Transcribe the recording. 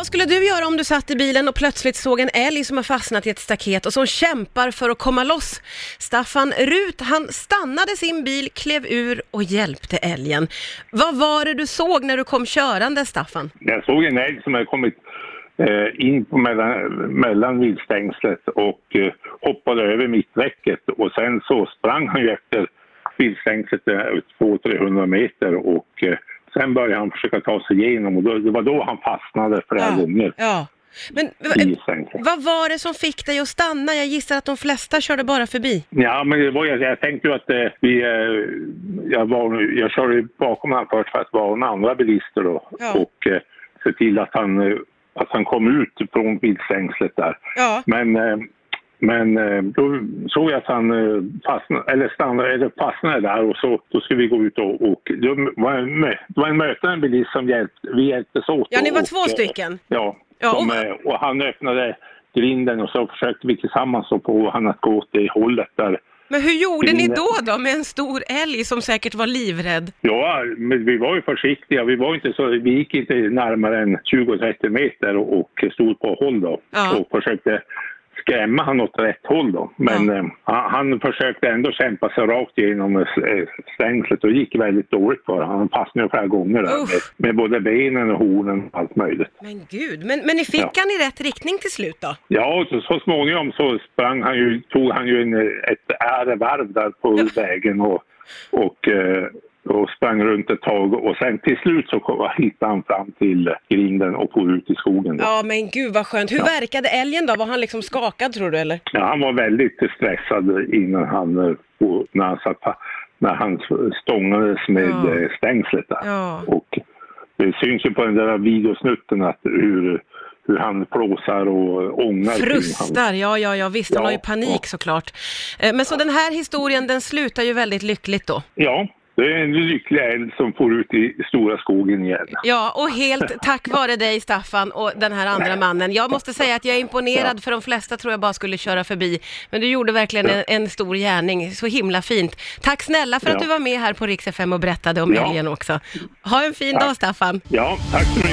Vad skulle du göra om du satt i bilen och plötsligt såg en älg som har fastnat i ett staket och som kämpar för att komma loss? Staffan Rut, han stannade sin bil, klev ur och hjälpte älgen. Vad var det du såg när du kom körande, Staffan? Jag såg en älg som hade kommit eh, in på mellan, mellan viltstängslet och eh, hoppade över mitträcket och sen så sprang han ju efter viltstängslet 200-300 eh, meter och eh, sen började han försöka ta sig igenom och då, det var då han fastnade flera Ja. gånger Ja. Men vad var det som fick dig att stanna? Jag gissar att de flesta körde bara förbi. Ja, men det var, jag, jag tänkte ju att eh, vi, eh, jag, var, jag körde bakom honom först för att varna andra bilister då Ja. och eh, se till att han, eh, att han kom ut från viltstängslet där. Ja. Men, eh, men eh, då såg jag att han eh, fastnade, eller stannade, eller fastnade där och så då skulle vi gå ut och, och det var en, det var en mötande bilist som hjälpte, vi hjälptes åt. Ja, ni var och, två eh, stycken. Ja, Ja, som, och- och han öppnade grinden och så försökte vi tillsammans få han att gå åt det hållet där Men hur gjorde ni då, då med en stor älg som säkert var livrädd? Ja, men vi var ju försiktiga. Vi var inte så, vi gick inte närmare än 20-30 meter och, och stod på håll då Ja. och försökte skrämma han åt rätt håll då. Men Ja. eh, han, försökte ändå kämpa sig rakt igenom eh, stängslet och gick väldigt dåligt för honom. Han fastnade flera gånger där med, med både benen och hornen och allt möjligt. Men gud, men, men ni fick Ja. han i rätt riktning till slut då? Ja, så, så småningom så sprang han ju, tog han ju en, ett ärevarv där på Ja. vägen och, och, eh, och sprang runt ett tag och sen till slut så hittade han fram till grinden och for ut i skogen. Då. Ja, men gud vad skönt. Hur verkade älgen då? Var han liksom skakad tror du eller? Ja, han var väldigt stressad innan han, eh, när han, satt, när han stångades med Ja. eh, stängslet där. Ja. Och det syns ju på den där videosnutten att hur, hur han plåsar och ångar. Frustar, ja, ja, ja, visst. Han Ja, har ju panik ja. såklart. Eh, Men så den här historien, den slutar ju väldigt lyckligt då. Ja, det är en lycklig älg som får ut i stora skogen igen. Ja, och helt tack vare dig Staffan och den här andra mannen. Jag måste säga att jag är imponerad, för de flesta tror jag bara skulle köra förbi. Men du gjorde verkligen en, en stor gärning, så himla fint. Tack snälla för att Ja. du var med här på Rix FM och berättade om Ja. älgen också. Ha en fin Tack. dag Staffan. Ja, tack så mycket.